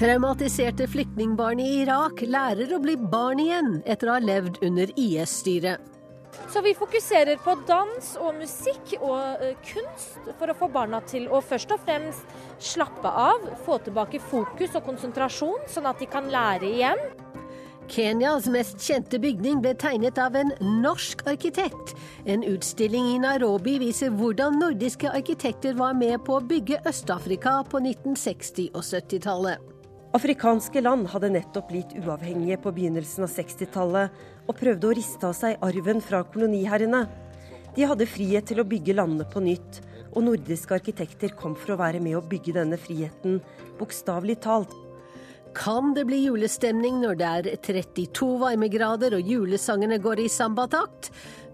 Traumatiserte flyktningbarn i Irak lærer å bli barn igjen etter å ha levd under IS-styret. Så vi fokuserer på dans og musikk og uh, kunst for å få barna til å først og fremst slappe av, få tilbake fokus og konsentrasjon, sånn at de kan lære igjen. Kenyas mest kjente bygning ble tegnet av en norsk arkitekt. En utstilling i Nairobi viser hvordan nordiske arkitekter var med på å bygge Øst-Afrika på 1960- og 70-tallet. Afrikanske land hadde nettopp blitt uavhengige på begynnelsen av 60-tallet og prøvde å riste av seg arven fra koloniherrene. De hadde frihet til å bygge landene på nytt, og nordiske arkitekter kom for å være med å bygge denne friheten, bokstavelig talt. Kan det bli julestemning når det er 32 varmegrader og julesangene går i sambatakt?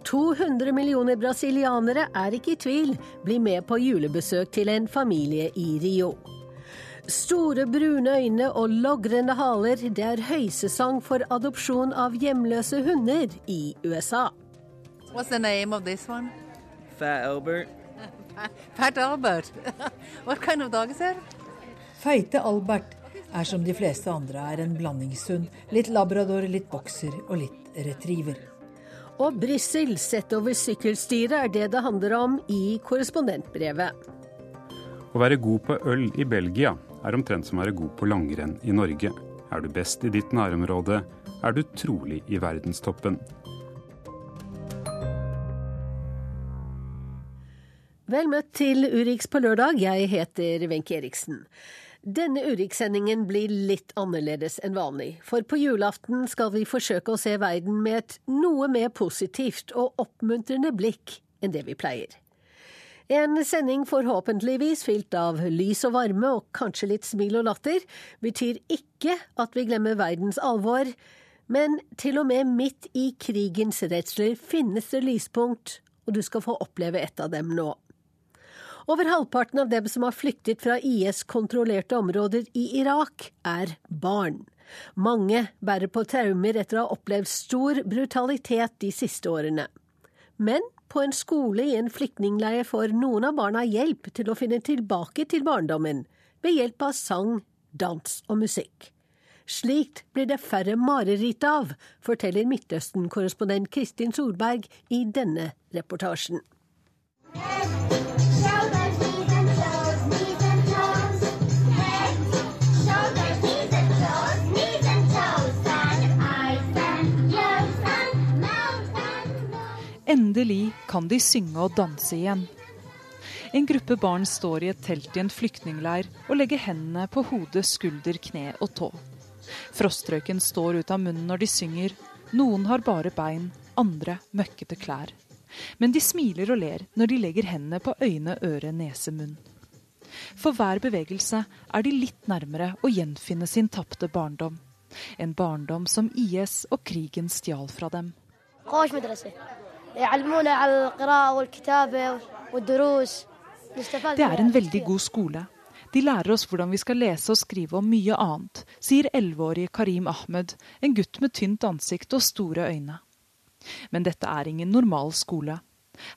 200 millioner brasilianere er ikke i tvil, blir med på julebesøk til en familie i Rio. Store brune øyne og logrende haler, det er høysesong for adopsjon av hjemløse hunder i USA. What's the name of this one? Fat Albert. Fat Albert. What kind of dog is it? Feite Albert er som de fleste andre er en blandingshund. Litt labrador, litt bokser og litt retriever. Og Brussel sett over sykkelstyret er det det handler om i korrespondentbrevet. Å være god på øl i Belgia er omtrent som å være god på langrenn i Norge. Er du best i ditt nærområde, er du trolig i verdenstoppen. Vel møtt til Urix på lørdag, jeg heter Wenche Eriksen. Denne Urix-sendingen blir litt annerledes enn vanlig, for på julaften skal vi forsøke å se verden med et noe mer positivt og oppmuntrende blikk enn det vi pleier. En sending forhåpentligvis fylt av lys og varme og kanskje litt smil og latter, betyr ikke at vi glemmer verdens alvor, men til og med midt i krigens redsler finnes det lyspunkt, og du skal få oppleve et av dem nå. Over halvparten av dem som har flyktet fra IS-kontrollerte områder i Irak, er barn. Mange bærer på traumer etter å ha opplevd stor brutalitet de siste årene. Men på en skole i en flyktningleir får noen av barna hjelp til å finne tilbake til barndommen, ved hjelp av sang, dans og musikk. Slikt blir det færre mareritt av, forteller Midtøsten-korrespondent Kristin Solberg i denne reportasjen. Endelig kan de synge og danse igjen. En gruppe barn står i et telt i en flyktningleir og legger hendene på hode, skulder, kne og tå. Frostrøyken står ut av munnen når de synger. Noen har bare bein, andre møkkete klær. Men de smiler og ler når de legger hendene på øyne, øre, nese, munn. For hver bevegelse er de litt nærmere å gjenfinne sin tapte barndom. En barndom som IS og krigen stjal fra dem. Det er en veldig god skole. De lærer oss hvordan vi skal lese og skrive om mye annet, sier elleveårige Karim Ahmed, en gutt med tynt ansikt og store øyne. Men dette er ingen normal skole.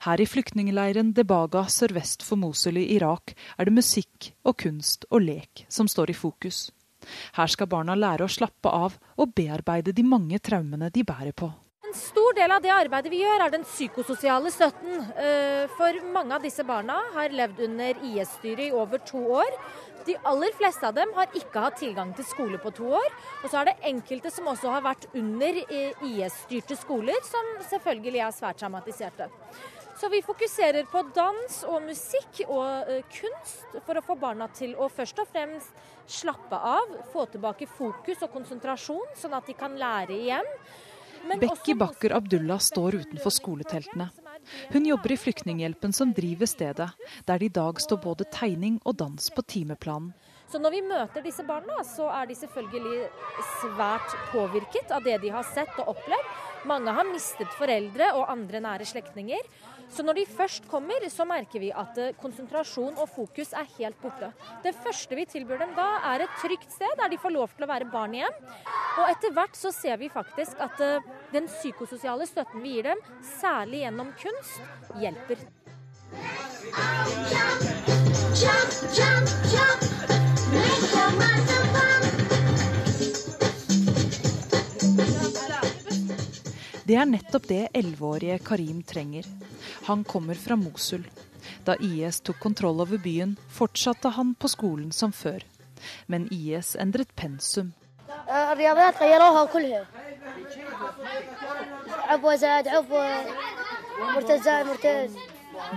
Her i flyktningleiren Debaga sørvest for Mosul i Irak er det musikk og kunst og lek som står i fokus. Her skal barna lære å slappe av og bearbeide de mange traumene de bærer på. En stor del av det arbeidet vi gjør, er den psykososiale støtten. Eh, for mange av disse barna har levd under IS-styret i over to år. De aller fleste av dem har ikke hatt tilgang til skole på to år. Og så er det enkelte som også har vært under eh, IS-styrte skoler, som selvfølgelig er svært traumatiserte. Så vi fokuserer på dans og musikk og uh, kunst for å få barna til å først og fremst slappe av, få tilbake fokus og konsentrasjon, sånn at de kan lære igjen. Bekki Bakker Abdullah står utenfor skoleteltene. Hun jobber i Flyktninghjelpen som driver stedet, der det i dag står både tegning og dans på timeplanen. Så når vi møter disse barna, så er de selvfølgelig svært påvirket av det de har sett og opplevd. Mange har mistet foreldre og andre nære slektninger. Så når de først kommer, så merker vi at eh, konsentrasjon og fokus er helt borte. Det første vi tilbyr dem da, er et trygt sted der de får lov til å være barn igjen. Og etter hvert så ser vi faktisk at eh, den psykososiale støtten vi gir dem, særlig gjennom kunst, hjelper. Det er nettopp det elleveårige Karim trenger. Han kommer fra Mosul. Da IS tok kontroll over byen, fortsatte han på skolen som før. Men IS endret pensum.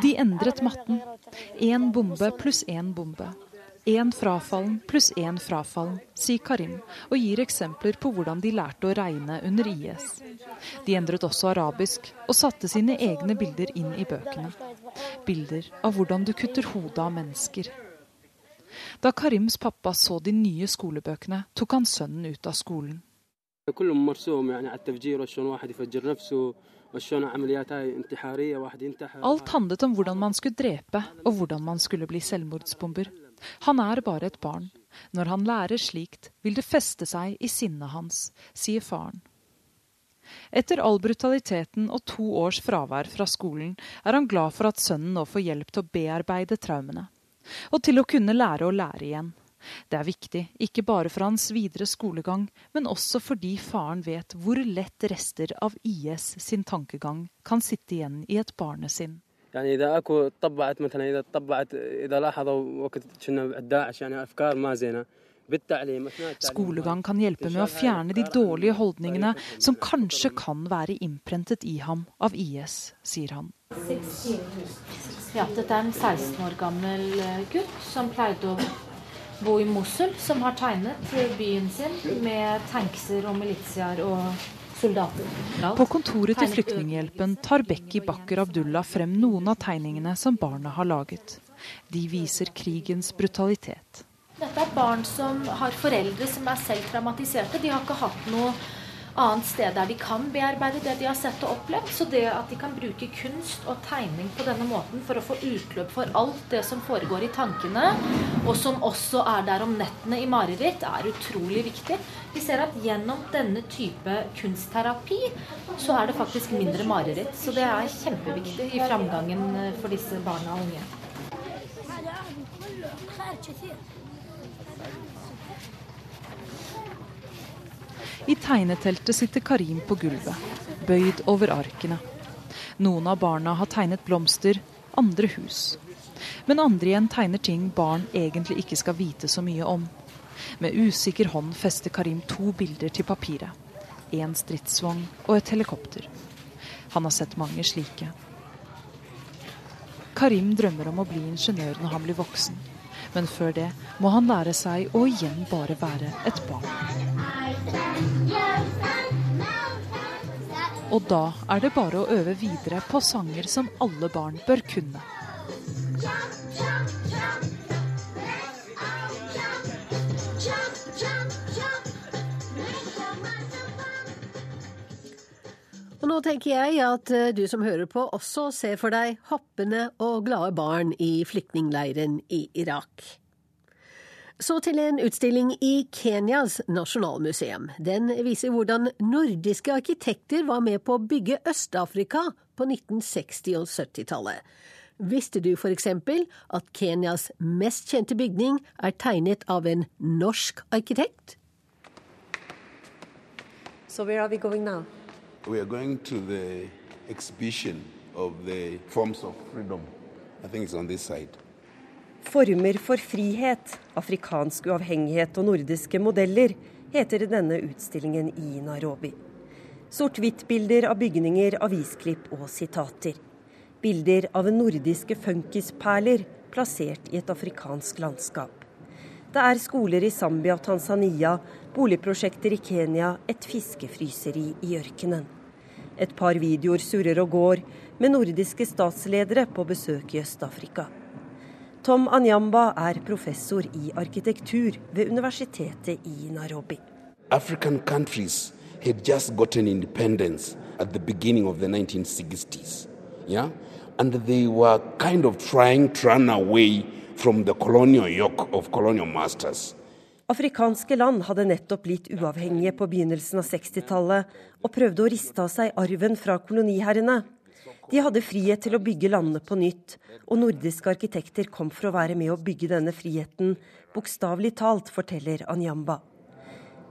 De endret matten. Én bombe pluss én bombe. Én frafallen pluss én frafallen, sier Karim, og gir eksempler på hvordan de lærte å regne under IS. De endret også arabisk, og satte sine egne bilder inn i bøkene. Bilder av hvordan du kutter hodet av mennesker. Da Karims pappa så de nye skolebøkene, tok han sønnen ut av skolen. Alt handlet om hvordan man skulle drepe, og hvordan man skulle bli selvmordsbomber. Han er bare et barn. Når han lærer slikt, vil det feste seg i sinnet hans, sier faren. Etter all brutaliteten og to års fravær fra skolen er han glad for at sønnen nå får hjelp til å bearbeide traumene. Og til å kunne lære å lære igjen. Det er viktig, ikke bare for hans videre skolegang, men også fordi faren vet hvor lett rester av IS sin tankegang kan sitte igjen i et barnesinn. يعني اذا اكو طبعت مثلا اذا طبعت اذا لاحظوا وقت كنا داعش يعني افكار ما زينه Skolegang kan hjelpe med å fjerne de dårlige holdningene som kanskje kan være innprentet i ham av IS, sier han. Ja, dette er en 16 år gammel eh, gutt som pleide å bo i Mosul, som har tegnet byen sin med tankser og militiaer og soldater. På kontoret til Flyktninghjelpen tar Bekki Bakker Abdullah frem noen av tegningene som barna har laget. De viser krigens brutalitet. Dette er barn som har foreldre som er selv traumatiserte. De har ikke hatt noe annet sted der de kan bearbeide det de har sett og opplevd. Så det at de kan bruke kunst og tegning på denne måten for å få utløp for alt det som foregår i tankene, og som også er der om nettene i mareritt, er utrolig viktig. Vi ser at gjennom denne type kunstterapi så er det faktisk mindre mareritt. Så det er kjempeviktig i framgangen for disse barna og unge. I tegneteltet sitter Karim på gulvet, bøyd over arkene. Noen av barna har tegnet blomster, andre hus. Men andre igjen tegner ting barn egentlig ikke skal vite så mye om. Med usikker hånd fester Karim to bilder til papiret. En stridsvogn og et helikopter. Han har sett mange slike. Karim drømmer om å bli ingeniør når han blir voksen. Men før det må han lære seg å igjen bare være et barn. Og da er det bare å øve videre på sanger som alle barn bør kunne. Nå tenker jeg at eh, du som hører på også ser for deg hoppende og glade barn i flyktningleiren i Irak. Så til en utstilling i Kenyas nasjonalmuseum. Den viser hvordan nordiske arkitekter var med på å bygge Øst-Afrika på 1960- og 70-tallet. Visste du eksempel at Kenyas mest kjente bygning er tegnet av en norsk arkitekt? So where are we going now? We are going to the exhibition of the forms of freedom. I think it's on this side. Former for frihet, afrikansk uavhengighet og nordiske modeller heter denne utstillingen i Nairobi. Sort-hvitt-bilder av bygninger, avisklipp og sitater. Bilder av nordiske funkisperler plassert i et afrikansk landskap. Det er skoler i Zambia og Tanzania, boligprosjekter i Kenya, et fiskefryseri i ørkenen. Et par videoer surrer og går med nordiske statsledere på besøk i Øst-Afrika. Tom Anyamba er professor i arkitektur ved universitetet i Nairobi. African countries had just gotten independence at the beginning of the 1960s. Yeah? And they were kind of trying to run away from the colonial yoke of colonial masters. Afrikanske land hadde nettopp blitt uavhengige på begynnelsen av 60-tallet og prøvde å riste av seg arven fra koloniherrene. De hadde frihet til å bygge landene på nytt, og nordiske arkitekter kom for å være med å bygge denne friheten, bokstavelig talt, forteller Anyamba.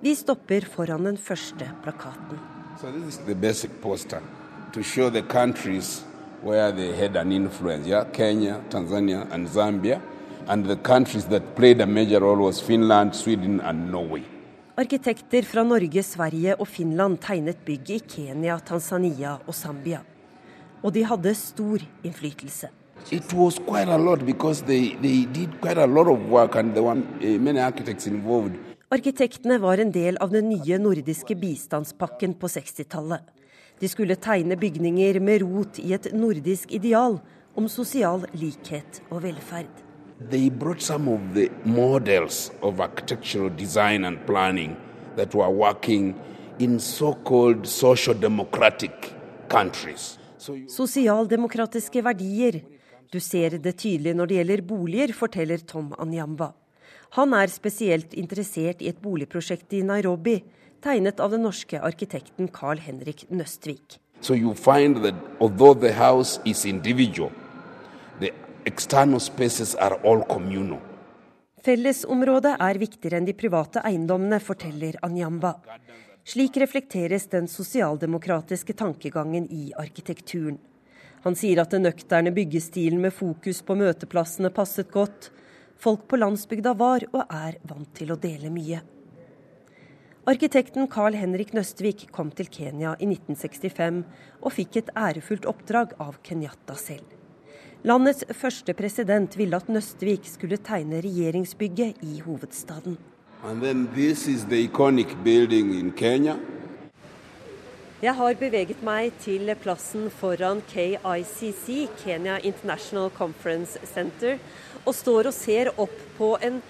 Vi stopper foran den første plakaten. So this is the basic poster to show the countries where they had an influence. Yeah, Kenya, Tanzania, and Zambia, and the countries that played a major role was Finland, Sweden, and Norway. Arkitekter fra Norge, Sverige og Finland tegnet bygg i Kenya, Tanzania og Zambia. Og de hadde stor innflytelse. It was quite a lot because they, they did quite a lot of work and there were many architects involved. Arkitektene var en del av den nye nordiske bistandspakken på 60-tallet. De skulle tegne bygninger med rot i et nordisk ideal om sosial likhet og velferd. They brought some of the models of architectural design and planning that were working in so-called social democratic countries. So you... Sosialdemokratiske verdier. Du ser det tydelig når det gjelder boliger, forteller Tom Anyamba. Han er spesielt interessert i et boligprosjekt i Nairobi, tegnet av den norske arkitekten Carl Henrik Nøstvik. So you find that although the house is individual, external spaces are all communal. Fellesområdet er viktigere enn de private eiendommene, forteller Anyamba. Slik reflekteres den sosialdemokratiske tankegangen i arkitekturen. Han sier at den nøkterne byggestilen med fokus på møteplassene passet godt. Folk på landsbygda var og er vant til å dele mye. Arkitekten Carl Henrik Nøstvik kom til Kenya i 1965 og fikk et ærefullt oppdrag av Kenyatta selv. Landets første president ville at Nøstvik skulle tegne regjeringsbygget i hovedstaden. Jeg har beveget meg til plassen foran KICC, Kenya International Conference Center, og står og ser opp på en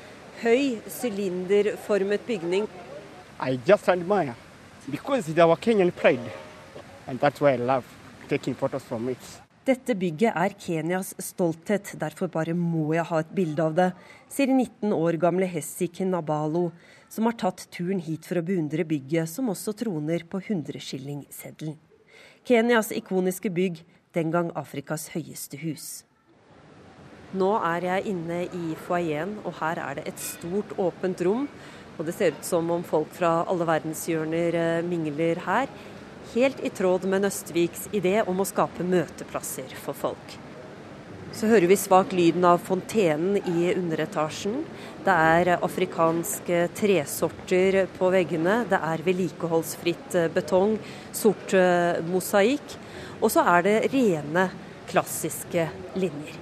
høy, sylinderformet bygning. I just admire because it's our Kenyan pride, and that's why I love taking photos from it. Dette bygget er Kenyas stolthet, derfor bare må jeg ha et bilde av det, sier 19 år gamle Hessi Kinabalo, som har tatt turen hit for å beundre bygget, som også troner på 100-skillingseddelen. Kenyas ikoniske bygg, den gang Afrikas høyeste hus. Nå er jeg inne i foajeen, og her er det et stort, åpent rom. Og det ser ut som om folk fra alle verdenshjørner eh, mingler her helt i tråd med Nøstviks idé om å skape møteplasser for folk. Så hører vi svak lyden av fontenen i underetasjen. Det er afrikanske tresorter på veggene. Det er vedlikeholdsfritt betong, sort eh, mosaikk. Og så er det rene, klassiske linjer.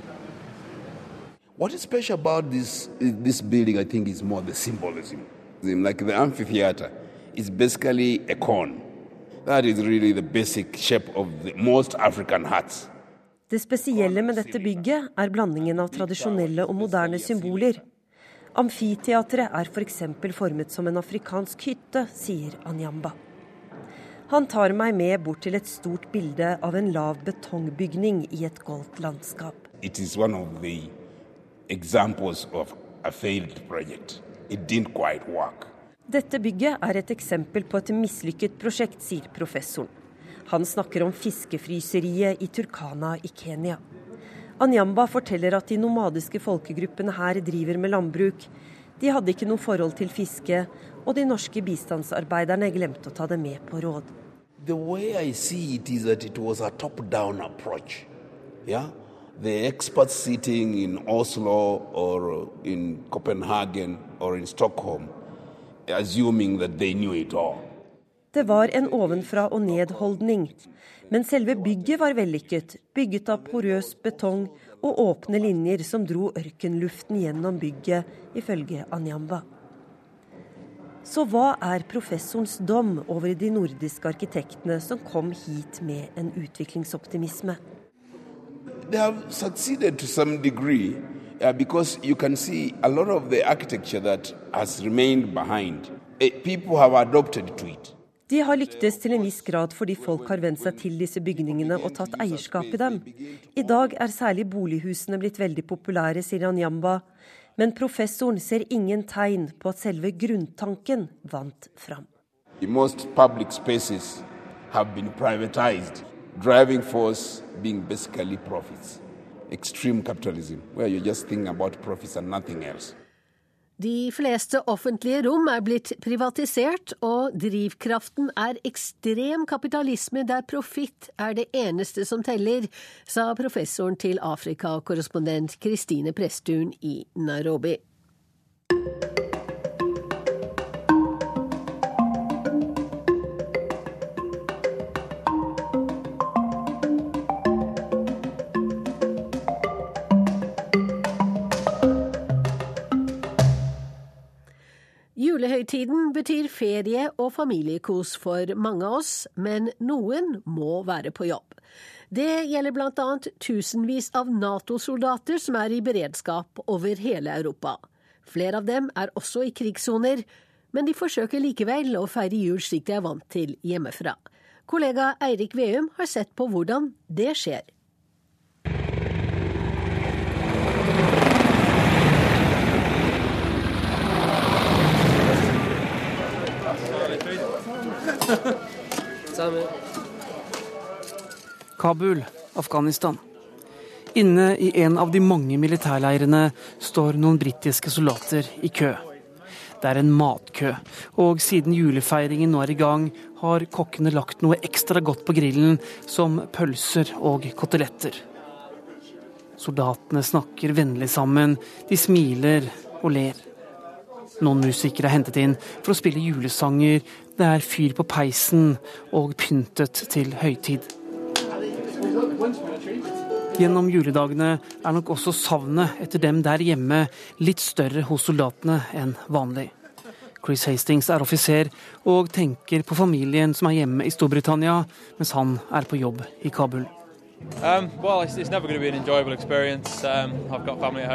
What is special about this, this building, I think, is more the symbolism. Like the amphitheater is basically a cone. That is really the basic shape of the most African huts. Det spesielle med dette bygget er blandingen av tradisjonelle og moderne symboler. Amfiteatret er f.eks. For formet som en afrikansk hytte, sier Anyamba. Han tar meg med bort til et stort bilde av en lav betongbygning i et goldt landskap. It is one of the examples of a failed project. It didn't quite work. Dette bygget er et eksempel på et mislykket prosjekt, sier professoren. Han snakker om fiskefryseriet i Turkana i Kenya. Anyamba forteller at de nomadiske folkegruppene her driver med landbruk. De hadde ikke noe forhold til fiske, og de norske bistandsarbeiderne glemte å ta det med på råd. The way I see it is that it was a top-down approach. Yeah? The experts sitting in Oslo or in Copenhagen or in Stockholm Det var en ovenfra og ned-holdning. Men selve bygget var vellykket, bygget av porøs betong og åpne linjer som dro ørkenluften gjennom bygget, ifølge Anyamba. Så hva er professorens dom over de nordiske arkitektene som kom hit med en utviklingsoptimisme? They have succeeded to some degree uh, because you can see a lot of the architecture that has remained behind. Uh, people have adopted to it. De har lyktes til en viss grad fordi folk har vent seg til disse bygningene og tatt eierskap i dem. I dag er særlig bolighusene blitt veldig populære, sier Anyamba. Men professoren ser ingen tegn på at selve grunntanken vant fram. Most public spaces have been privatized, driving force being basically profits extreme capitalism, where you just think about profits and nothing else. De fleste offentlige rom er blitt privatisert, og drivkraften er ekstrem kapitalisme der profitt er det eneste som teller, sa professoren til Afrikakorrespondent Kristine Presttun i Nairobi. Julehøytiden betyr ferie og familiekos for mange av oss, men noen må være på jobb. Det gjelder annet tusenvis av Nato-soldater som er i beredskap over hele Europa. Flere av dem er også i krigssoner, men de forsøker likevel å feire jul slik de er vant til hjemmefra. Kollega Eirik Veum har sett på hvordan det skjer. Kabul, Afghanistan. Inne i en av de mange militærleirene står noen britiske soldater i kø. Det er en matkø, og siden julefeiringen nå er i gang, har kokkene lagt noe ekstra godt på grillen, som pølser og koteletter. Soldatene snakker vennlig sammen, de smiler og ler. Noen musikere er hentet inn for å spille julesanger, det er fyr på peisen og pyntet til høytid. Gjennom juledagene er nok også savnet etter dem der hjemme litt større hos soldatene enn vanlig. Chris Hastings er offiser og tenker på familien som er hjemme i Storbritannia, mens han er på jobb i Kabul. Um, well, it's, it's never going to be an enjoyable experience. Um, I've got family at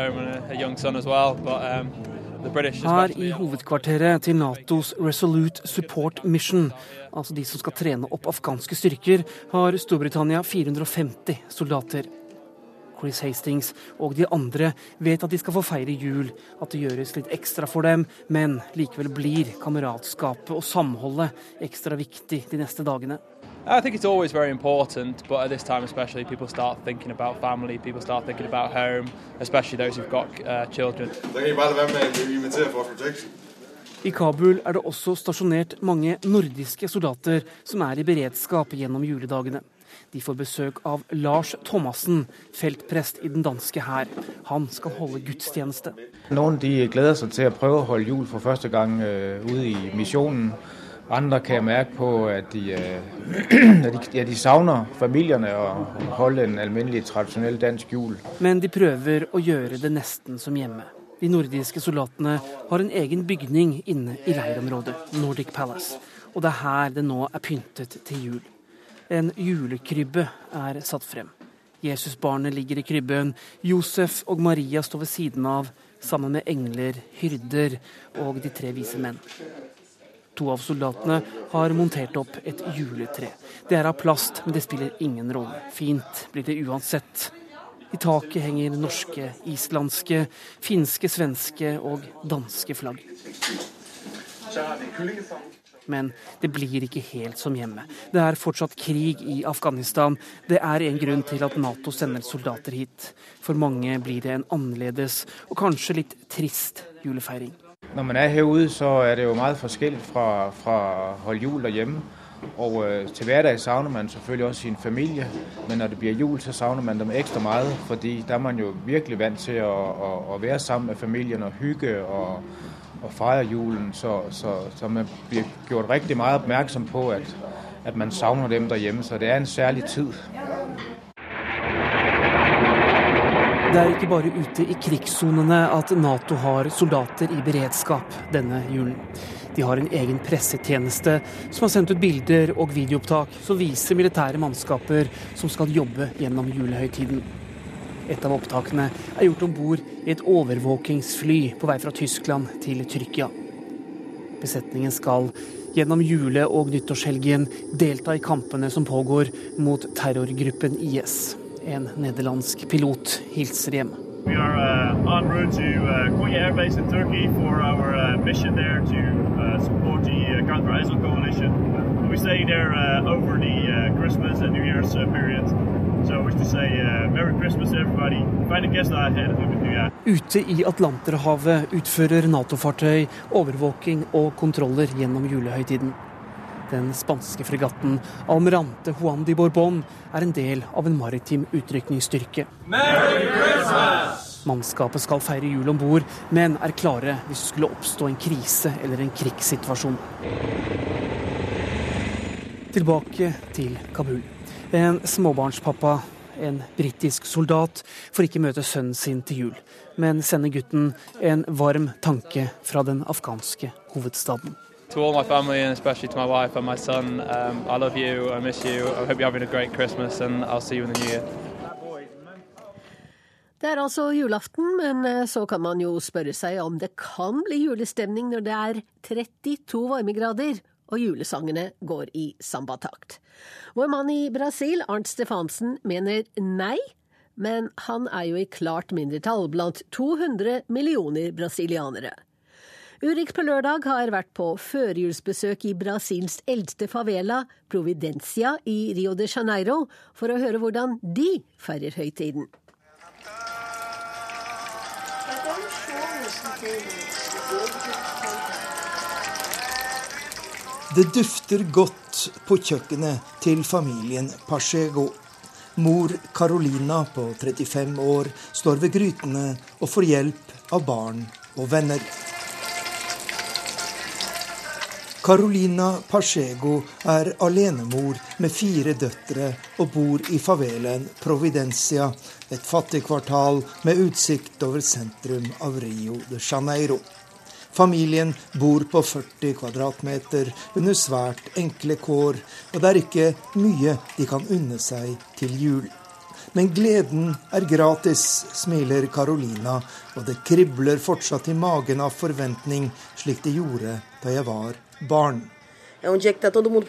her i hovedkvarteret til Natos Resolute Support Mission, altså de som skal trene opp afghanske styrker, har Storbritannia 450 soldater. Chris Hastings og de andre vet at de skal få feire jul, at det gjøres litt ekstra for dem, men likevel blir kameratskapet og samholdet ekstra viktig de neste dagene. I think it's always very important, but at this time especially, people start thinking about family, people start thinking about home, especially those who've got uh, children. I Kabul er det også stasjonert mange nordiske soldater som er i beredskap gjennom juledagene. De får besøk av Lars Thomassen, feltprest i den danske hær. Han skal holde gudstjeneste. Noen de gleder seg til å prøve å holde jul for første gang uh, ute i misjonen. Andre kan jeg merke på at de, uh, at de, ja, de savner familiene og holde en alminnelig, tradisjonell dansk jul. Men de prøver å gjøre det nesten som hjemme. De nordiske soldatene har en egen bygning inne i leirområdet, Nordic Palace. Og det er her det nå er pyntet til jul. En julekrybbe er satt frem. Jesusbarnet ligger i krybben. Josef og Maria står ved siden av, sammen med engler, hyrder og de tre vise menn. To av soldatene har montert opp et juletre. Det er av plast, men det spiller ingen rolle. Fint blir det uansett. I taket henger norske, islandske, finske, svenske og danske flagg. Men det blir ikke helt som hjemme. Det er fortsatt krig i Afghanistan. Det er en grunn til at Nato sender soldater hit. For mange blir det en annerledes og kanskje litt trist julefeiring. Når man er herude, så er det jo meget forskjellig fra, fra holde jul derhjemme. Og øh, til hverdag savner man selvfølgelig også sin familie, men når det blir jul, så savner man dem ekstra mye. fordi da er man jo virkelig vant til å, å, å være sammen med familien og hygge og, og fejre julen. Så, så, så, man bliver gjort riktig meget oppmerksom på at, at man savner dem derhjemme. Så det er en særlig tid. Det er ikke bare ute i krigssonene at Nato har soldater i beredskap denne julen. De har en egen pressetjeneste som har sendt ut bilder og videoopptak som viser militære mannskaper som skal jobbe gjennom julehøytiden. Et av opptakene er gjort om bord i et overvåkingsfly på vei fra Tyskland til Tyrkia. Besetningen skal gjennom jule- og nyttårshelgen delta i kampene som pågår mot terrorgruppen IS. En nederlandsk pilot hilser hjem. We are uh, en route to uh, Konya Air Base in Turkey for our uh, mission there to uh, support the uh, counter ISIL coalition. We stay there uh, over the uh, Christmas. Ute i Atlanterhavet utfører Nato-fartøy overvåking og kontroller gjennom julehøytiden. Den spanske fregatten Almirante Juan de Borbón er en del av en maritim utrykningsstyrke. Mannskapet skal feire jul om bord, men er klare hvis det skulle oppstå en krise eller en krigssituasjon. Tilbake til Kabul. En småbarnspappa en britisk soldat, får ikke møte sønnen sin til jul, men sender gutten en varm tanke fra den afghanske hovedstaden. To all my family and especially to my wife and my son, um, I love you, I miss you, I hope you're having a great Christmas and I'll see you in the new year. Det er altså julaften, men eh, så kan man jo spørre seg om det kan bli julestemning når det er 32 varmegrader og julesangene går i sambatakt. Vår mann i Brasil, Arnt Stefansen, mener nei, men han er jo i klart mindretall blant 200 millioner brasilianere. Urix på lørdag har vært på førjulsbesøk i Brasils eldste favela, Providencia i Rio de Janeiro, for å høre hvordan de feirer høytiden. Det dufter godt på kjøkkenet til familien Pasego. Mor Carolina på 35 år står ved grytene og får hjelp av barn og venner. Carolina Pasego er alenemor med fire døtre og bor i favelaen Providencia, et fattig kvartal med utsikt over sentrum av Rio de Janeiro. Familien bor på 40 kvadratmeter under svært enkle kår, og det er ikke mye de kan unne seg til jul. Men gleden er gratis, smiler Carolina, og det kribler fortsatt i magen av forventning, slik det gjorde da jeg var barn. É er dia que está todo mundo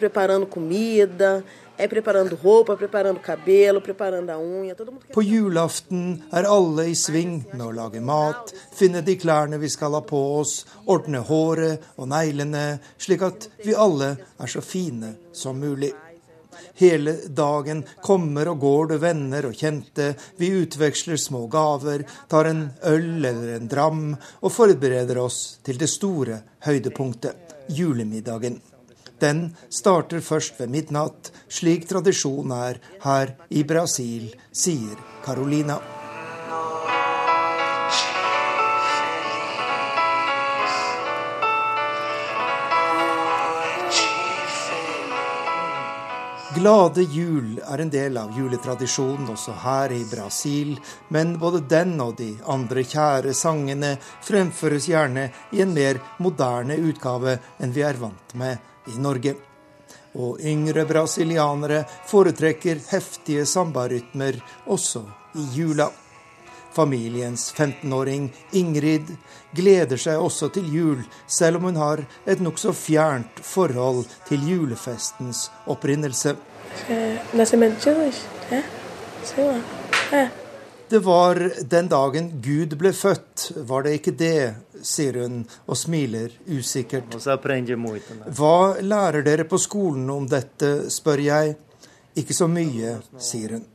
På julaften er alle i sving med å lage mat, finne de klærne vi skal ha på oss, ordne håret og neglene, slik at vi alle er så fine som mulig. Hele dagen kommer og går det venner og kjente, vi utveksler små gaver, tar en øl eller en dram og forbereder oss til det store høydepunktet, julemiddagen. Den starter først ved midnatt, slik tradisjon er her i Brasil, sier Carolina. Glade jul er en del av juletradisjonen også her i Brasil, men både den og de andre kjære sangene fremføres gjerne i en mer moderne utgave enn vi er vant med i Norge. Og yngre brasilianere foretrekker heftige sambarytmer også i jula. Familiens 15-åring Ingrid gleder seg også til jul, selv om hun har et nokså fjernt forhold til julefestens opprinnelse. Det var den dagen Gud ble født, var det ikke det, sier hun og smiler usikkert. Hva lærer dere på skolen om dette, spør jeg. Ikke så mye, sier hun.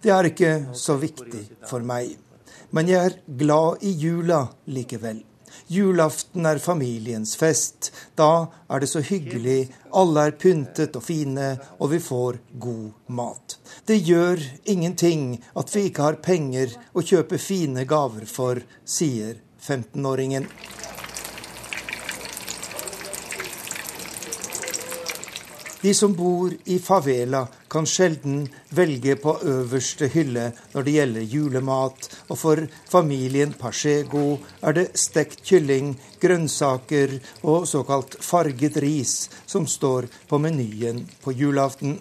Det er ikke så viktig for meg. Men jeg er glad i jula likevel. Julaften er familiens fest. Da er det så hyggelig, alle er pyntet og fine, og vi får god mat. Det gjør ingenting at vi ikke har penger å kjøpe fine gaver for, sier 15-åringen. De som bor i favela, kan sjelden velge på øverste hylle når det gjelder julemat, og for familien Pachego er det stekt kylling, grønnsaker og såkalt farget ris som står på menyen på julaften.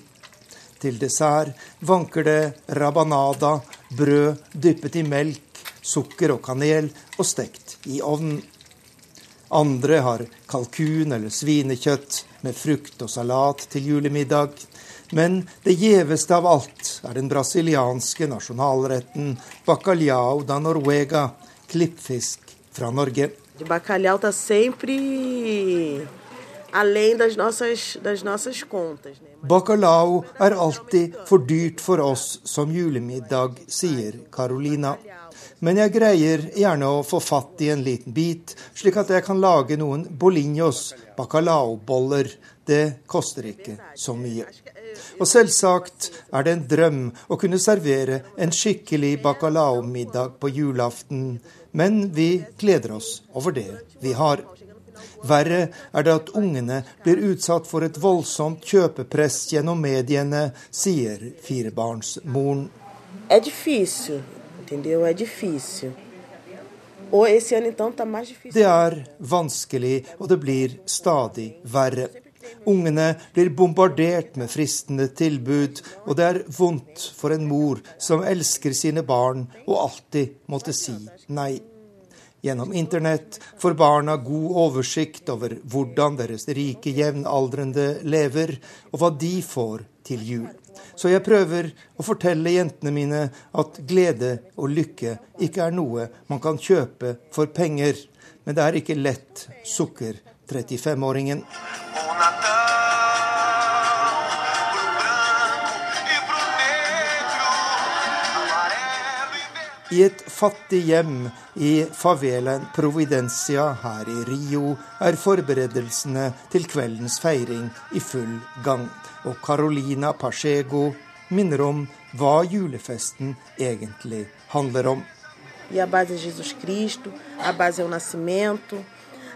Til dessert vanker det rabanada, brød dyppet i melk, sukker og kanel og stekt i ovnen. Andre har kalkun eller svinekjøtt med frukt og salat til julemiddag. Men det gjeveste av alt er den brasilianske nasjonalretten bacalhau da Norvega, klippfisk fra Norge. Bacalhau tá sempre além das nossas, das nossas contas. Né? Bacalao er alltid for dyrt for oss som julemiddag, sier Carolina. Men jeg greier gjerne å få fatt i en liten bit, slik at jeg kan lage noen bolinhos, bacalaoboller. Det koster ikke så mye. Og selvsagt er det en drøm å kunne servere en skikkelig bacalaomiddag på julaften, men vi gleder oss over det vi har. Verre er det at ungene blir utsatt for et voldsomt kjøpepress gjennom mediene, sier firebarnsmoren. Difícil, entendeu? É difícil. Og esse ano então tá mais difícil. Det er vanskelig, og det blir stadig verre. Ungene blir bombardert med fristende tilbud, og det er vondt for en mor som elsker sine barn og alltid måtte si nei. Gjennom internett får barna god oversikt over hvordan deres rike jevnaldrende lever, og hva de får til jul. Så jeg prøver å fortelle jentene mine at glede og lykke ikke er noe man kan kjøpe for penger. Men det er ikke lett, sukker 35-åringen. I et fattig hjem i favelaen Providencia her i Rio er forberedelsene til kveldens feiring i full gang. Og Carolina Pachego minner om hva julefesten egentlig handler om. E a base é Jesus Cristo, a base é o nascimento,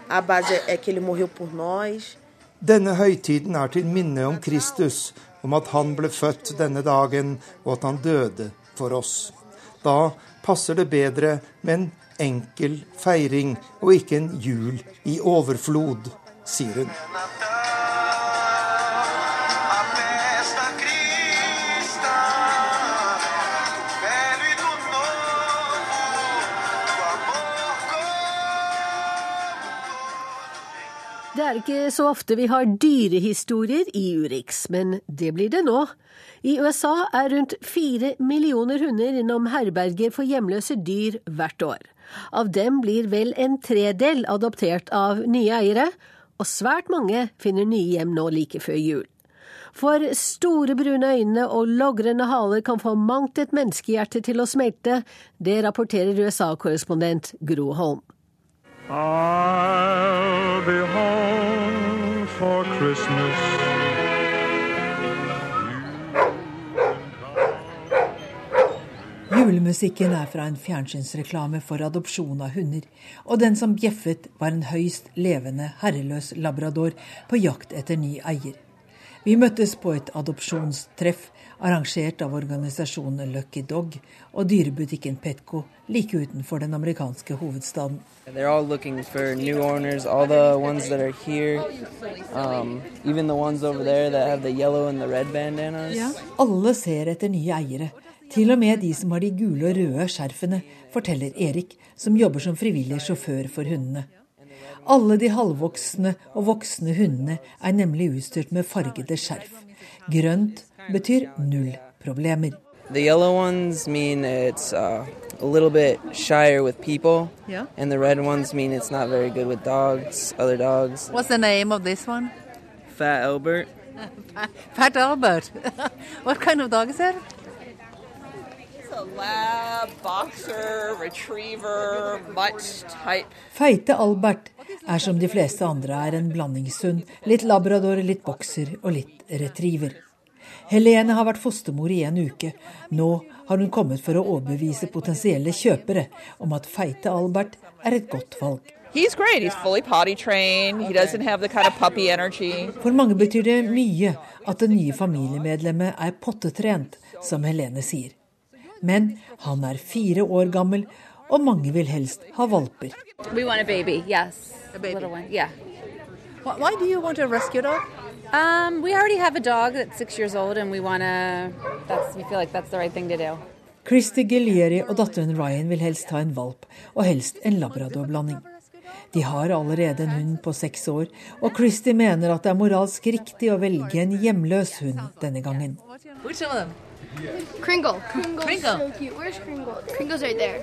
a base é que ele morreu por nós. Denne høytiden er til minne om Kristus, om at han ble født denne dagen, og at han døde for oss. Da passer det bedre med en enkel feiring og ikke en jul i overflod, sier hun. Er ikke så ofte vi har dyrehistorier i Urix, men det blir det nå. I USA er rundt fire millioner hunder innom herberger for hjemløse dyr hvert år. Av dem blir vel en tredel adoptert av nye eiere, og svært mange finner nye hjem nå like før jul. For store brune øyne og logrende haler kan få mangt et menneskehjerte til å smelte. Det rapporterer USA-korrespondent Gro Holm. I'll be home for Christmas. Julemusikken er fra en fjernsynsreklame for adopsjon av hunder, og den som bjeffet, var en høyst levende, herreløs labrador på jakt etter ny eier. Vi møttes på et adopsjonstreff arrangert av organisasjonen Lucky Dog og dyrebutikken Petco like utenfor den amerikanske hovedstaden. Owners, here, um, ja. Alle ser etter nye eiere. Til og med de som har de gule og røde skjerfene, forteller Erik, som jobber som frivillig sjåfør for hundene. Alle de halvvoksne og voksne hundene er nemlig utstyrt med fargede skjerf. Grønt betyr null problemer. The yellow ones mean it's uh, a little bit shyer with people, yeah. and the red ones mean it's not very good with dogs, other dogs. What's the name of this one? Fat Albert. Fat Albert. what kind of dog is it? lab, boxer, retriever, mutt type. Feite Albert er som de fleste andre er en blandingshund. Litt labrador, litt bokser og litt retriever. Helene har vært fostermor i en uke. Nå har hun kommet for å overbevise potensielle kjøpere om at feite Albert er et godt valg. Kind of For mange betyr det mye at det nye familiemedlemmet er pottetrent, som Helene sier. Men han er fire år gammel, og mange vil helst ha valper. We want a baby, yes. A baby. little one, yeah. Why do you want a rescue dog? Um, we already have a dog that's six years old, and we want to. That's we feel like that's the right thing to do. Christy Gillieri og datteren Ryan vil helst ha en valp, og helst en labradorblanding. De har allerede en hund på seks år, og Christy mener at det er moralsk riktig å velge en hjemløs hund denne gangen. Kringle. Kringle's Kringle. so cute. Where's Kringle? Kringle's right there.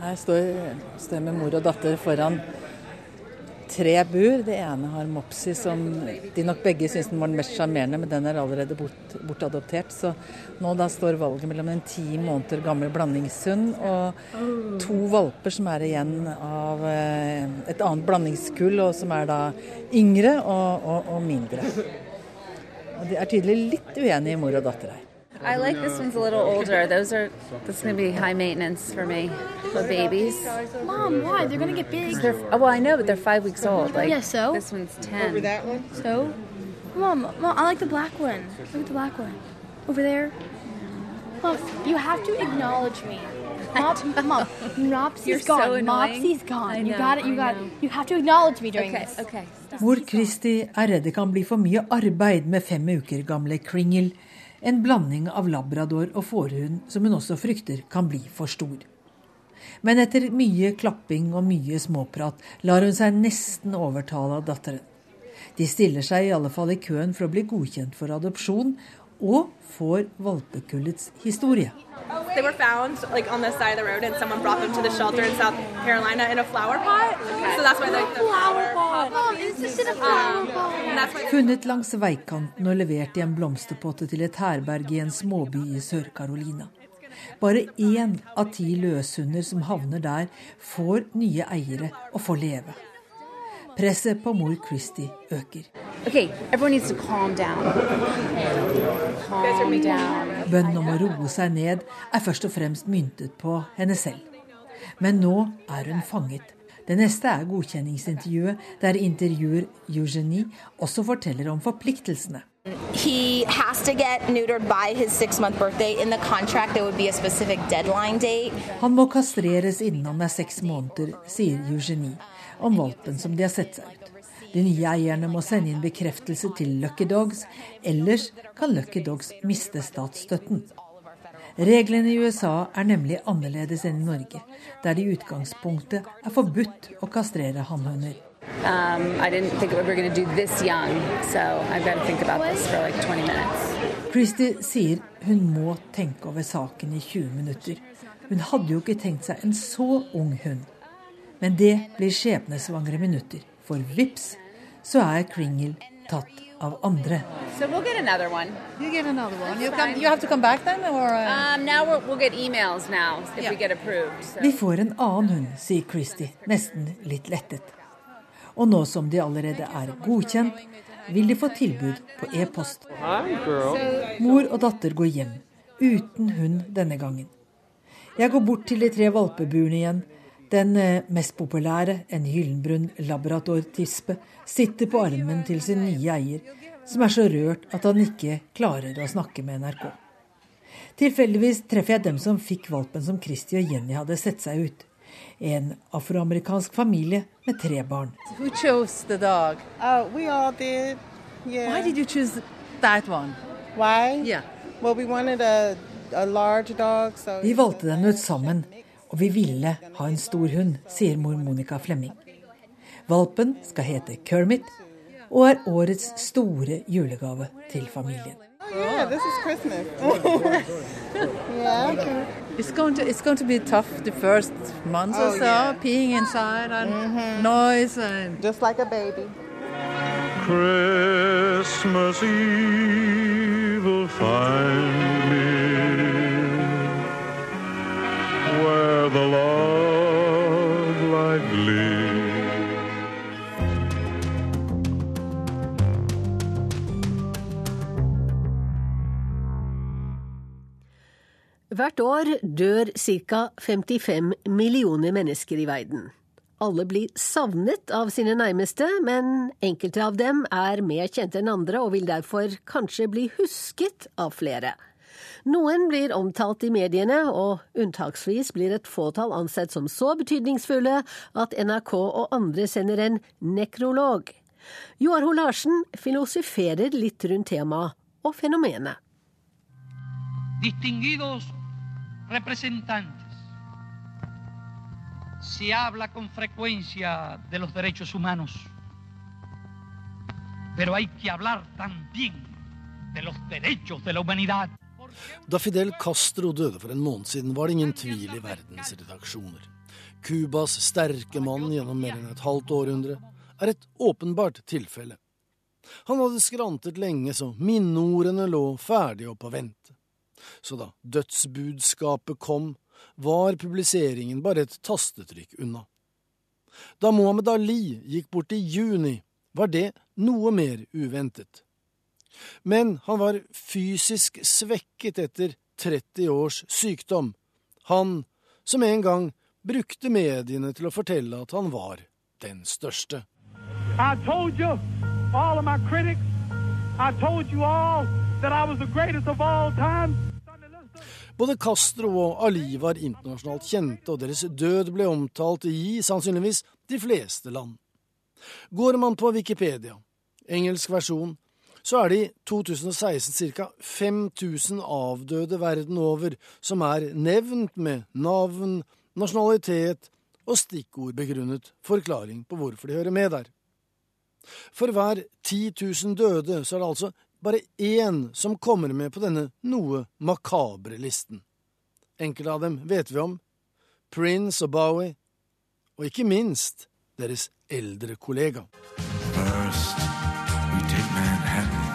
Her står, står med mor og datter foran tre bur. Det ene har Mopsi, som de nok begge syns den var den mest sjarmerende, men den er allerede bort, bortadoptert. Så nå da står valget mellom en ti måneder gammel blandingshund og to valper som er igjen av eh, et annet blandingskull, og som er da yngre og, og, og mindre. Og de er tydelig litt uenige, mor og datter her. I like this one's a little older. Those are that's going to be high maintenance for me for babies. Mom, why? They're gonna get big. They're, oh, well, I know, but they're five weeks old. Like Yeah, so? this one's ten. Over that one? So? Mom, Mom, I like the black one. Look at the black one. Over there. Mom, you have to acknowledge me. Mom, Mom, Mopsy's You're so gone. annoying. Mopsy's gone. I you got it. You I got it. You have to acknowledge me during Okay, this. okay. Mor Kristi er redd det kan bli for mye arbeid med fem uker gamle Kringle, en blanding av labrador og fårehund som hun også frykter kan bli for stor. Men etter mye klapping og mye småprat lar hun seg nesten overtale av datteren. De stiller seg i alle fall i køen for å bli godkjent for adopsjon, og får valpekullets historie. They were found like on the side of the road, and someone brought them to the shelter in South Carolina in a flower pot. So that's why they're the flower pot. That's why Funnet langs veikanten og levert i en blomsterpotte til et herberg i en småby i Sør-Carolina. Bare én av ti løshunder som havner der, får nye eiere og får leve. Presset på mor Christie øker. Okay, everyone needs to calm down. Calm down. Bønnen om å roe seg ned er først og fremst myntet på henne selv. Men nå er hun fanget. Det neste er godkjenningsintervjuet, der intervjuer Eugenie også forteller om forpliktelsene. He has to get neutered by his six month birthday. In the contract, there would be a specific deadline date. Han må kastreres innen han er seks måneder, sier Eugenie om valpen som de har sett seg ut. De nye eierne må sende inn bekreftelse til Lucky Dogs, ellers kan Lucky Dogs miste statsstøtten. Reglene i USA er nemlig annerledes enn i Norge, der det i utgangspunktet er forbudt å kastrere hannhøner. Um, we young, so like Christie sier hun må tenke over saken i 20 minutter. Hun hadde jo ikke tenkt seg en så ung hund. Men det blir skjebnesvangre minutter, for vips, så er Kringle tatt av andre. So we'll get another one. You get another one. You, come, you have to come back then, or uh... Um, now we'll, we'll get emails now if Yeah. we get approved. So. Vi får en annen hund, sier Christie, nesten litt lettet. Og nå som de allerede er godkjent, vil de få tilbud på e-post. Mor og datter går hjem, uten hund denne gangen. Jeg går bort til de tre valpeburene igjen. Den eh, mest populære, en gyllenbrun labrador-tispe, sitter på armen til sin nye eier, som er så rørt at han ikke klarer å snakke med NRK. Tilfeldigvis treffer jeg dem som fikk valpen som Kristi og Jenny hadde sett seg ut. En afroamerikansk familie med tre barn. who chose the dog? Uh, we all did. Yeah. Why did you choose that one? Why? Yeah. Well, we wanted a, a large dog, so. Vi valgte den ut sammen, og vi ville ha en stor hund, sier mor Monica Flemming. Valpen skal hete Kermit og er årets store julegave til familien. Oh, yeah, yeah. It's going to it's going to be tough the first month or Oh, so, yeah. peeing inside and noise and Just like a baby. Christmas Eve will find Hvert år dør ca. 55 millioner mennesker i verden. Alle blir savnet av sine nærmeste, men enkelte av dem er mer kjente enn andre og vil derfor kanskje bli husket av flere. Noen blir omtalt i mediene, og unntaksvis blir et fåtall ansett som så betydningsfulle at NRK og andre sender en nekrolog. Joar Ho Larsen filosoferer litt rundt temaet og fenomenet. Distinguidos representantes, se habla con frecuencia de los derechos humanos, pero hay que hablar también de los derechos de la humanidad. Da Fidel Castro døde for en måned siden, var det ingen tvil i verdens redaksjoner. Cubas sterke mann gjennom mer enn et halvt århundre, er et åpenbart tilfelle. Han hadde skrantet lenge så minneordene lå ferdig og på vent. Så da dødsbudskapet kom, var publiseringen bare et tastetrykk unna. Da Mohammed Ali gikk bort i juni, var det noe mer uventet. Men han var fysisk svekket etter 30 års sykdom, han som en gang brukte mediene til å fortelle at han var den største. I told you, all of my critics, I that I was the greatest of all time. Både Castro og Ali var internasjonalt kjente, og deres død ble omtalt i sannsynligvis de fleste land. Går man på Wikipedia, engelsk versjon, så er det i 2016 ca. 5000 avdøde verden over som er nevnt med navn, nasjonalitet og stikkordbegrunnet forklaring på hvorfor de hører med der. For hver 10 000 døde så er det altså bare én som kommer med på denne noe makabre listen. Enkelte av dem vet vi om. Prince og Bowie, og ikke minst deres eldre kollega. First, we take Manhattan.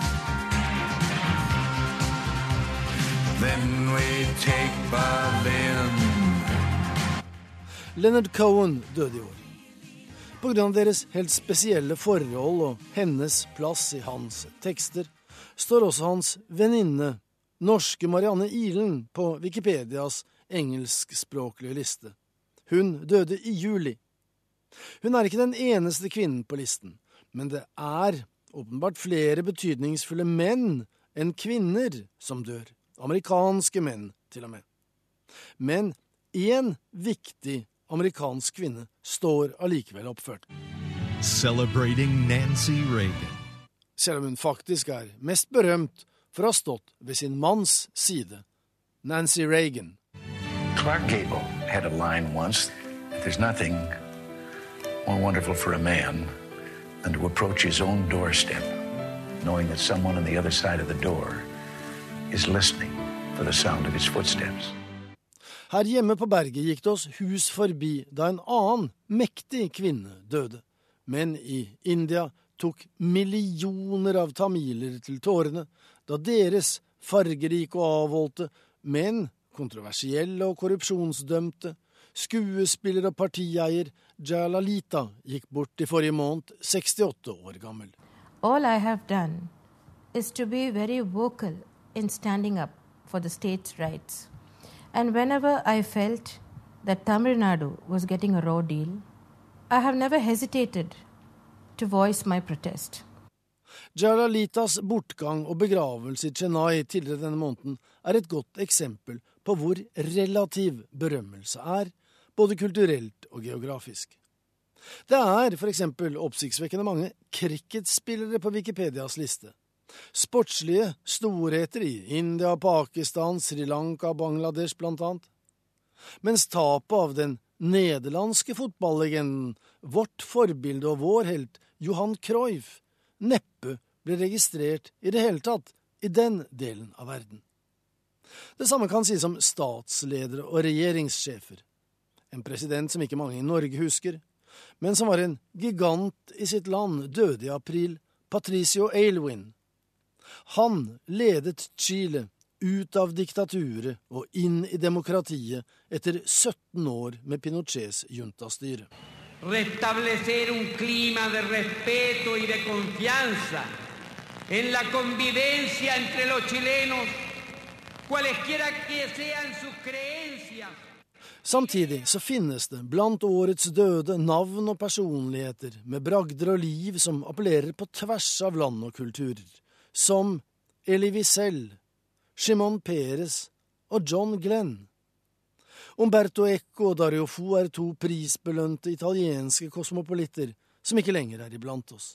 Then we take Berlin. Leonard Cohen døde i år. På grunn av deres helt spesielle forhold og hennes plass i hans tekster, står også hans venninne, norske Marianne Ilen, på Wikipedias engelskspråklige liste. Hun døde i juli. Hun er ikke den eneste kvinnen på listen, men det er åpenbart flere betydningsfulle menn enn kvinner som dør. Amerikanske menn, til og med. Men én viktig amerikansk kvinne står allikevel oppført. Celebrating Nancy Reagan. Selv om hun faktisk er mest berømt for å ha stått ved sin manns side, Nancy Reagan. Clark Gable had a line once there's nothing more wonderful for a man than to approach his own doorstep, knowing that someone on the other side of the door is listening for the sound of his footsteps. Her hjemme på berget gikk det oss hus forbi da en annen mektig kvinne døde. Men i India tok millioner av tamiler til tårene da deres fargerike og avholdte, men kontroversielle og korrupsjonsdømte, skuespiller og partieier Jalalita gikk bort i forrige måned, 68 år gammel. All I have done is to be very vocal in standing up for the state's rights. And whenever I felt that Tamil Nadu was getting a raw deal, I have never hesitated to voice my protest. Jalalitas bortgang og begravelse i Chennai tidligere denne måneden er et godt eksempel på hvor relativ berømmelse er, både kulturelt og geografisk. Det er eksempel oppsiktsvekkende mange cricketspillere på Wikipedias liste. Sportslige storheter i India, Pakistan, Sri Lanka, Bangladesh blant annet. Mens tapet av den nederlandske fotballegenden, vårt forbilde og vår helt, Johan Cruyff, neppe ble registrert i det hele tatt i den delen av verden. Det samme kan sies om statsledere og regjeringssjefer. En president som ikke mange i Norge husker, men som var en gigant i sitt land, døde i april, Patricio Aylwin. Han ledet Chile ut av diktaturet og inn i demokratiet etter 17 år med Pinochets juntastyre. Restablecer un clima de respeto y de confianza en la convivencia entre los chilenos, cualesquiera que sean sus creencias. Samtidig så finnes det blant årets døde navn og personligheter med bragder og liv som appellerer på tvers av land og kulturer, som Elie Wiesel, Shimon Peres og John Glenn. Umberto Eco og Dario Fo er to prisbelønte italienske kosmopolitter som ikke lenger er iblant oss.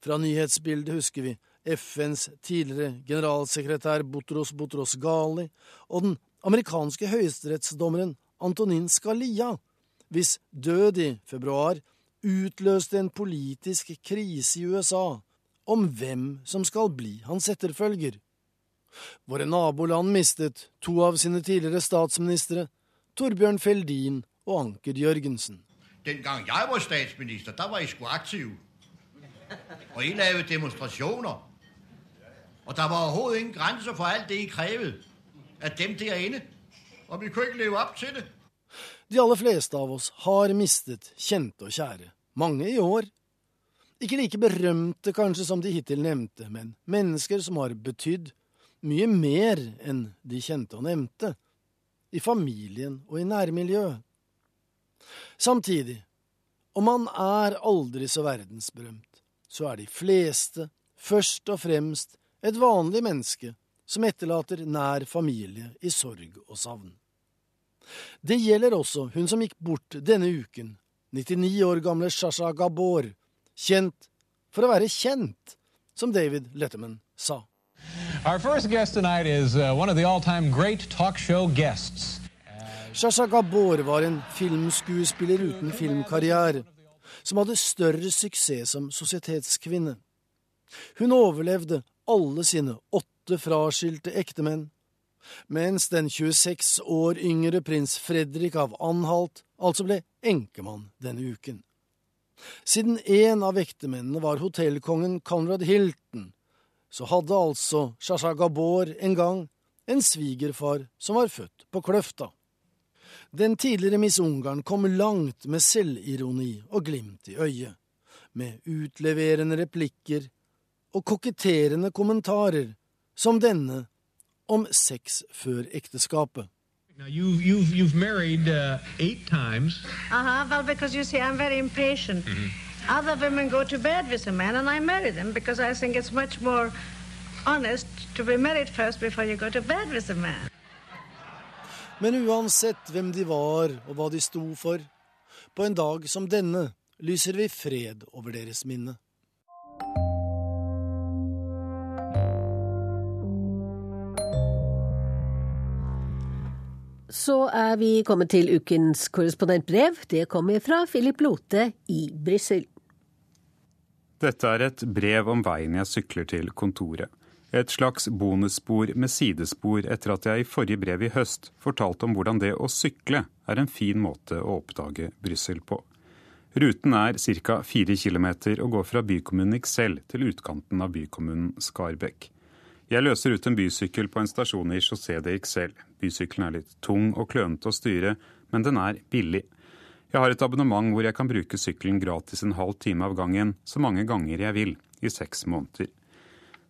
Fra nyhetsbildet husker vi FNs tidligere generalsekretær Butros Butros Ghali og den amerikanske høyesterettsdommeren Antonin Scalia, hvis død i februar utløste en politisk krise i USA om hvem som skal bli hans etterfølger. Våre naboland mistet to av sine tidligere statsministre, Torbjørn Feldin og Anker Jørgensen. Den gang jeg var statsminister, da var jeg sgu aktiv. Og jeg lagde demonstrasjoner. Og der var overhovedet ingen grenser for alt det, jeg krevde av dem der inne. Og vi kunne ikke leve opp til det. De aller fleste av oss har mistet kjente og kjære, mange i år. Ikke like berømte kanskje som de hittil nevnte, men mennesker som har betydd mye mer enn de kjente og nevnte, i familien og i nærmiljøet. Samtidig, om man er aldri så verdensberømt, så er de fleste først og fremst et vanlig menneske som etterlater nær familie i sorg og savn. Det gjelder også hun som gikk bort denne uken, 99 år gamle Shasha Gabor, kjent for å være kjent, som David Letterman sa. Our first guest tonight is uh, one of the all time great talk show guests. Shasha Gabor var en filmskuespiller uten filmkarriere, som hadde større suksess som sosietetskvinne. Hun overlevde alle sine åtte fraskilte ektemenn, mens den 26 år yngre prins Fredrik av Anhalt altså ble enkemann denne uken. Siden en av ektemennene var hotellkongen Conrad Hilton, så hadde altså Shasha Gabor en gang en svigerfar som var født på Kløfta. Den tidligere Miss Ungarn kom langt med selvironi og glimt i øyet, med utleverende replikker og koketterende kommentarer, som denne om sex før ekteskapet. Now, you've, you've, you've married uh, eight times. Uh huh. Well, because you see, I'm very impatient. Other women go to bed with a man, and I marry them because I think it's much more honest to be married first before you go to bed with a man. Men uansett hvem de var og hva de sto for, på en dag som denne lyser vi fred over deres minne. Så er vi kommet til ukens korrespondentbrev. Det kommer fra Philip Lote i Brussel. Dette er et brev om veien jeg sykler til kontoret. Et slags bonusspor med sidespor etter at jeg i forrige brev i høst fortalte om hvordan det å sykle er en fin måte å oppdage Brussel på. Ruten er ca. fire km og går fra bykommunen Ixelles til utkanten av bykommunen Skarbekk. Jeg løser ut en bysykkel på en stasjon i José de Ixelles. Bysykkelen er litt tung og klønete å styre, men den er billig. Jeg har et abonnement hvor jeg kan bruke sykkelen gratis en halv time av gangen, så mange ganger jeg vil, i seks måneder.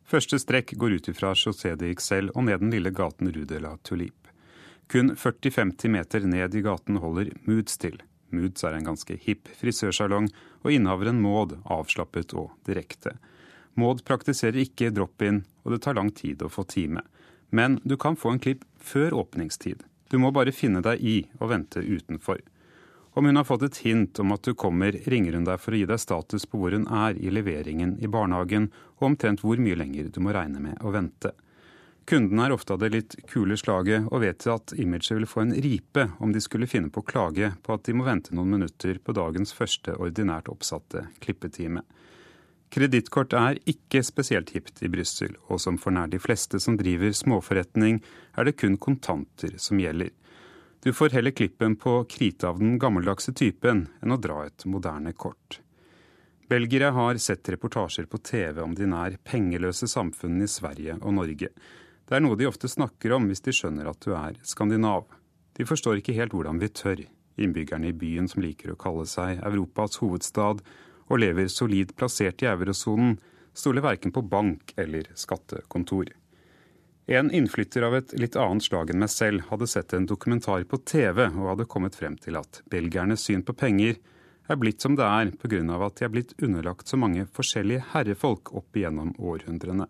Første strekk går ut ifra José de Ixel og ned den lille gaten Rue de la Tulipe. Kun 40-50 meter ned i gaten holder Moods til. Moods er en ganske hipp frisørsalong, og innehaveren Maud avslappet og direkte. Maud praktiserer ikke drop-in, og det tar lang tid å få time. Men du kan få en klipp før åpningstid. Du må bare finne deg i og vente utenfor. Om hun har fått et hint om at du kommer, ringer hun deg for å gi deg status på hvor hun er i leveringen i barnehagen, og omtrent hvor mye lenger du må regne med å vente. Kundene er ofte av det litt kule slaget og vet at imaget vil få en ripe om de skulle finne på å klage på at de må vente noen minutter på dagens første ordinært oppsatte klippetime. Kredittkort er ikke spesielt hipt i Brussel, og som for nær de fleste som driver småforretning, er det kun kontanter som gjelder. Du får heller klippen på krite av den gammeldagse typen enn å dra et moderne kort. Belgiere har sett reportasjer på TV om de nær pengeløse samfunnene i Sverige og Norge. Det er noe de ofte snakker om hvis de skjønner at du er skandinav. De forstår ikke helt hvordan vi tør, innbyggerne i byen som liker å kalle seg Europas hovedstad, og lever solid plassert i eurosonen, stoler verken på bank eller skattekontor. En innflytter av et litt annet slag enn meg selv hadde sett en dokumentar på TV og hadde kommet frem til at belgiernes syn på penger er blitt som det er pga. at de er blitt underlagt så mange forskjellige herrefolk opp igjennom århundrene.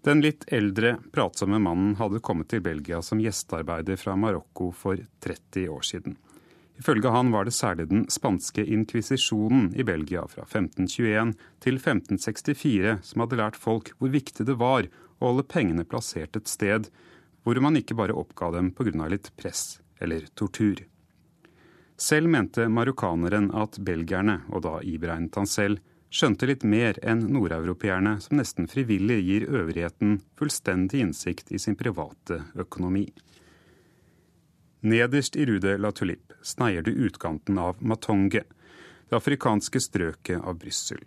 Den litt eldre, pratsomme mannen hadde kommet til Belgia som gjestearbeider fra Marokko for 30 år siden. Ifølge han var det særlig den spanske inkvisisjonen i Belgia fra 1521 til 1564 som hadde lært folk hvor viktig det var å holde pengene plassert et sted hvor man ikke bare oppga dem pga. litt press eller tortur. Selv mente marokkaneren at belgierne, og da iberegnet han selv, skjønte litt mer enn nordeuropeerne, som nesten frivillig gir øvrigheten fullstendig innsikt i sin private økonomi. Nederst i Rude la Tulip sneier du utkanten av Matonge, det afrikanske strøket av Brussel.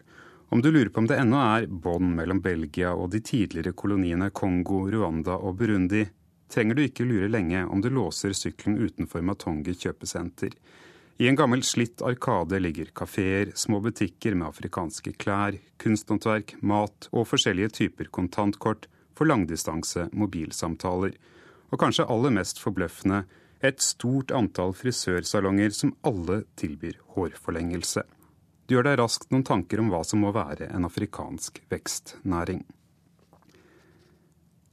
Om du lurer på om det ennå er bånd mellom Belgia og de tidligere koloniene Kongo, Rwanda og Burundi, trenger du ikke lure lenge om du låser sykkelen utenfor Matongi kjøpesenter. I en gammel slitt arkade ligger kafeer, små butikker med afrikanske klær, kunsthåndverk, mat og forskjellige typer kontantkort for langdistanse mobilsamtaler. Og kanskje aller mest forbløffende et stort antall frisørsalonger som alle tilbyr hårforlengelse. Du gjør deg raskt noen tanker om hva som må være en afrikansk vekstnæring.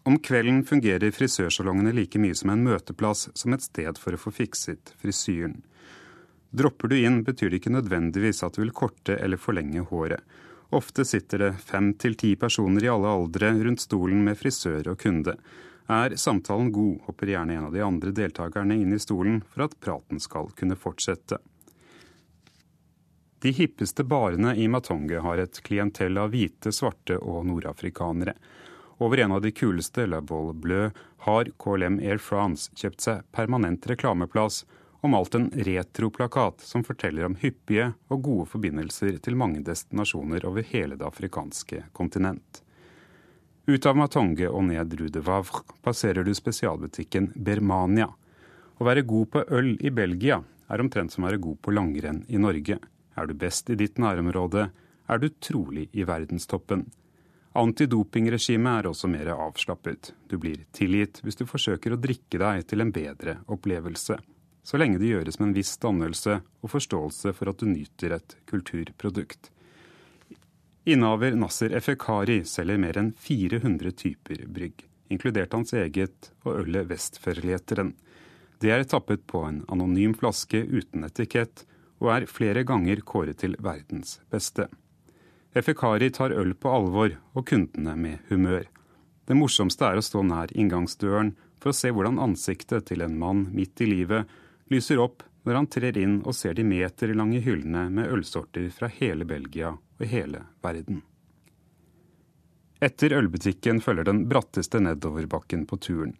Om kvelden fungerer frisørsalongene like mye som en møteplass som et sted for å få fikset frisyren. Dropper du inn, betyr det ikke nødvendigvis at du vil korte eller forlenge håret. Ofte sitter det fem til ti personer i alle aldre rundt stolen med frisør og kunde. Er samtalen god, hopper gjerne en av de andre deltakerne inn i stolen for at praten skal kunne fortsette. De hippeste barene i Matonge har et klientell av hvite, svarte og nordafrikanere. Over en av de kuleste, La Bolle Bleu, har KLM Air France kjøpt seg permanent reklameplass og malt en retroplakat som forteller om hyppige og gode forbindelser til mange destinasjoner over hele det afrikanske kontinent. Ut av Matonge og ned Rue de Vavre passerer du spesialbutikken Bermania. Å være god på øl i Belgia er omtrent som å være god på langrenn i Norge. Er du best i ditt nærområde, er du trolig i verdenstoppen. Antidopingregimet er også mer avslappet. Du blir tilgitt hvis du forsøker å drikke deg til en bedre opplevelse, så lenge det gjøres med en viss dannelse og forståelse for at du nyter et kulturprodukt. Innehaver Nasser Efekari selger mer enn 400 typer brygg, inkludert hans eget og ølet Vestferlieteren. Det er tappet på en anonym flaske uten etikett, og er flere ganger kåret til verdens beste. Efekari tar øl på alvor og kundene med humør. Det morsomste er å stå nær inngangsdøren for å se hvordan ansiktet til en mann midt i livet lyser opp når han trer inn og ser de meterlange hyllene med ølsorter fra hele Belgia og hele verden. Etter ølbutikken følger den bratteste nedoverbakken på turen.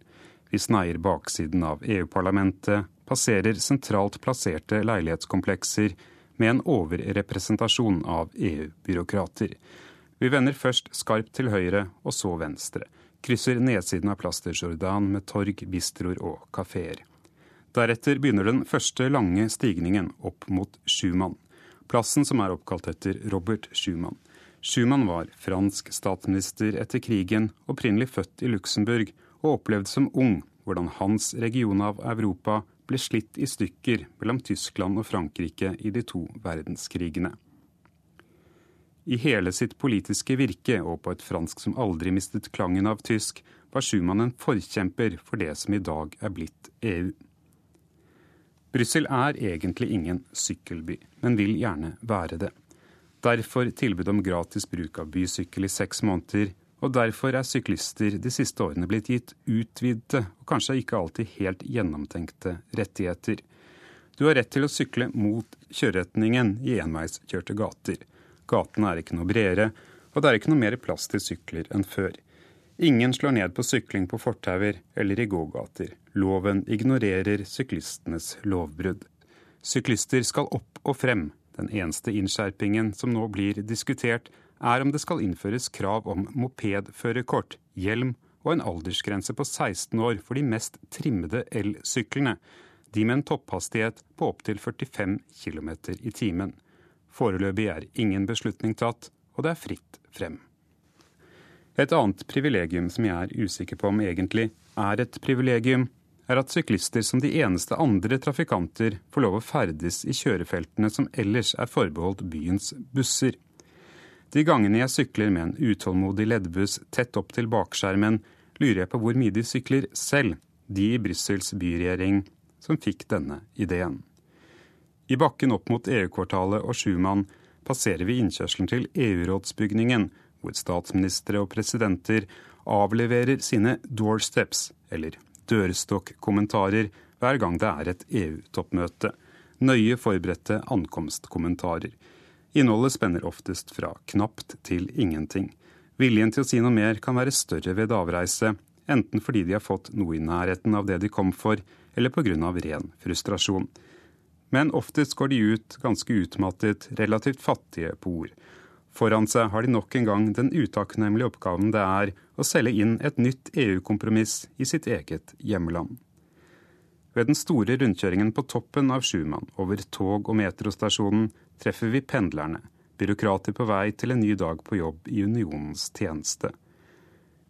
Vi sneier baksiden av EU-parlamentet, passerer sentralt plasserte leilighetskomplekser med en overrepresentasjon av EU-byråkrater. Vi vender først skarpt til høyre og så venstre. Krysser nedsiden av Plaster Jordan med torg, bistroer og kafeer. Deretter begynner den første lange stigningen opp mot Schumann. Plassen som er oppkalt etter Robert Schumann. Schumann var fransk statsminister etter krigen, opprinnelig født i Luxembourg, og opplevde som ung hvordan hans region av Europa ble slitt i stykker mellom Tyskland og Frankrike i de to verdenskrigene. I hele sitt politiske virke, og på et fransk som aldri mistet klangen av tysk, var Schumann en forkjemper for det som i dag er blitt EU. Brussel er egentlig ingen sykkelby, men vil gjerne være det. Derfor tilbud om gratis bruk av bysykkel i seks måneder, og derfor er syklister de siste årene blitt gitt utvidede og kanskje ikke alltid helt gjennomtenkte rettigheter. Du har rett til å sykle mot kjøreretningen i enveiskjørte gater. Gatene er ikke noe bredere, og det er ikke noe mer plass til sykler enn før. Ingen slår ned på sykling på fortauer eller i gågater. Loven ignorerer syklistenes lovbrudd. Syklister skal opp og frem. Den eneste innskjerpingen som nå blir diskutert, er om det skal innføres krav om mopedførerkort, hjelm og en aldersgrense på 16 år for de mest trimmede elsyklene, de med en topphastighet på opptil 45 km i timen. Foreløpig er ingen beslutning tatt, og det er fritt frem. Et annet privilegium som jeg er usikker på om egentlig er et privilegium, er at syklister som de eneste andre trafikanter får lov å ferdes i kjørefeltene som ellers er forbeholdt byens busser. De gangene jeg sykler med en utålmodig leddbuss tett opp til bakskjermen, lurer jeg på hvor mye de sykler selv, de i Brussels byregjering som fikk denne ideen. I bakken opp mot EU-kvartalet og Schumann passerer vi innkjørselen til EU-rådsbygningen, hvor statsministre og presidenter avleverer sine doorsteps, eller dørstokkommentarer hver gang det er et EU-toppmøte. Nøye forberedte ankomstkommentarer. Innholdet spenner oftest fra knapt til ingenting. Viljen til å si noe mer kan være større ved avreise, enten fordi de har fått noe i nærheten av det de kom for, eller pga. ren frustrasjon. Men oftest går de ut ganske utmattet, relativt fattige på ord. Foran seg har de nok en gang den utakknemlige oppgaven det er å selge inn et nytt EU-kompromiss i sitt eget hjemland. Ved den store rundkjøringen på toppen av Schumann, over tog- og metrostasjonen, treffer vi pendlerne, byråkrater på vei til en ny dag på jobb i unionens tjeneste.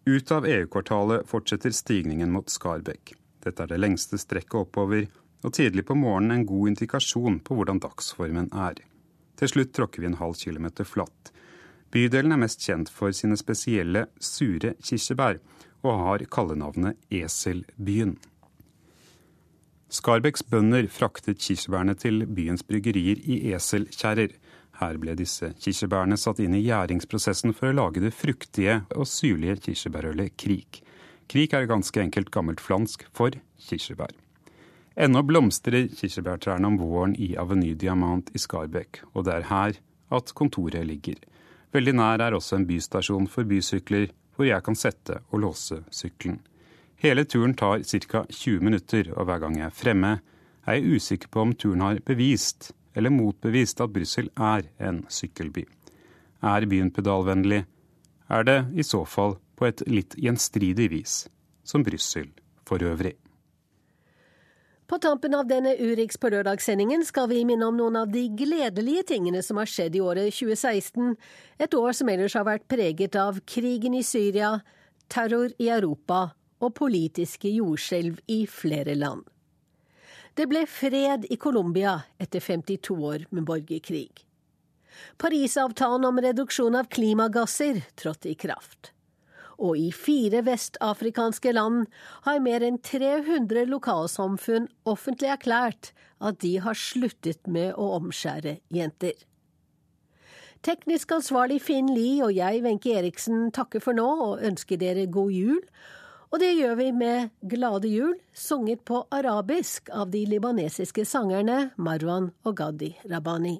Ut av EU-kvartalet fortsetter stigningen mot Skarbekk. Dette er det lengste strekket oppover, og tidlig på morgenen en god indikasjon på hvordan dagsformen er. Til slutt tråkker vi en halv kilometer flatt. Bydelen er mest kjent for sine spesielle sure kirsebær, og har kallenavnet Eselbyen. Skarbekks bønder fraktet kirsebærene til byens bryggerier i eselkjerrer. Her ble disse kirsebærene satt inn i gjæringsprosessen for å lage det fruktige og syrlige kirsebærølet Krik. Krik er ganske enkelt gammelt flansk for kirsebær. Ennå blomstrer kirsebærtrærne om våren i Aveny Diamant i Skarbekk, og det er her at kontoret ligger. Veldig nær er også en bystasjon for bysykler, hvor jeg kan sette og låse sykkelen. Hele turen tar ca. 20 minutter, og hver gang jeg er fremme, er jeg usikker på om turen har bevist eller motbevist at Brussel er en sykkelby. Er byen pedalvennlig, er det i så fall på et litt gjenstridig vis, som Brussel for øvrig. På tampen av denne Urix på lørdag-sendingen skal vi minne om noen av de gledelige tingene som har skjedd i året 2016, et år som ellers har vært preget av krigen i Syria, terror i Europa og politiske jordskjelv i flere land. Det ble fred i Colombia etter 52 år med borgerkrig. Parisavtalen om reduksjon av klimagasser trådte i kraft og i fire vestafrikanske land har mer enn 300 lokalsamfunn offentlig erklært at de har sluttet med å omskjære jenter. Teknisk ansvarlig Finn Lie og jeg, Wenche Eriksen, takker for nå og ønsker dere god jul. Og det gjør vi med Glade jul, sunget på arabisk av de libanesiske sangerne Marwan og Gadi Rabani.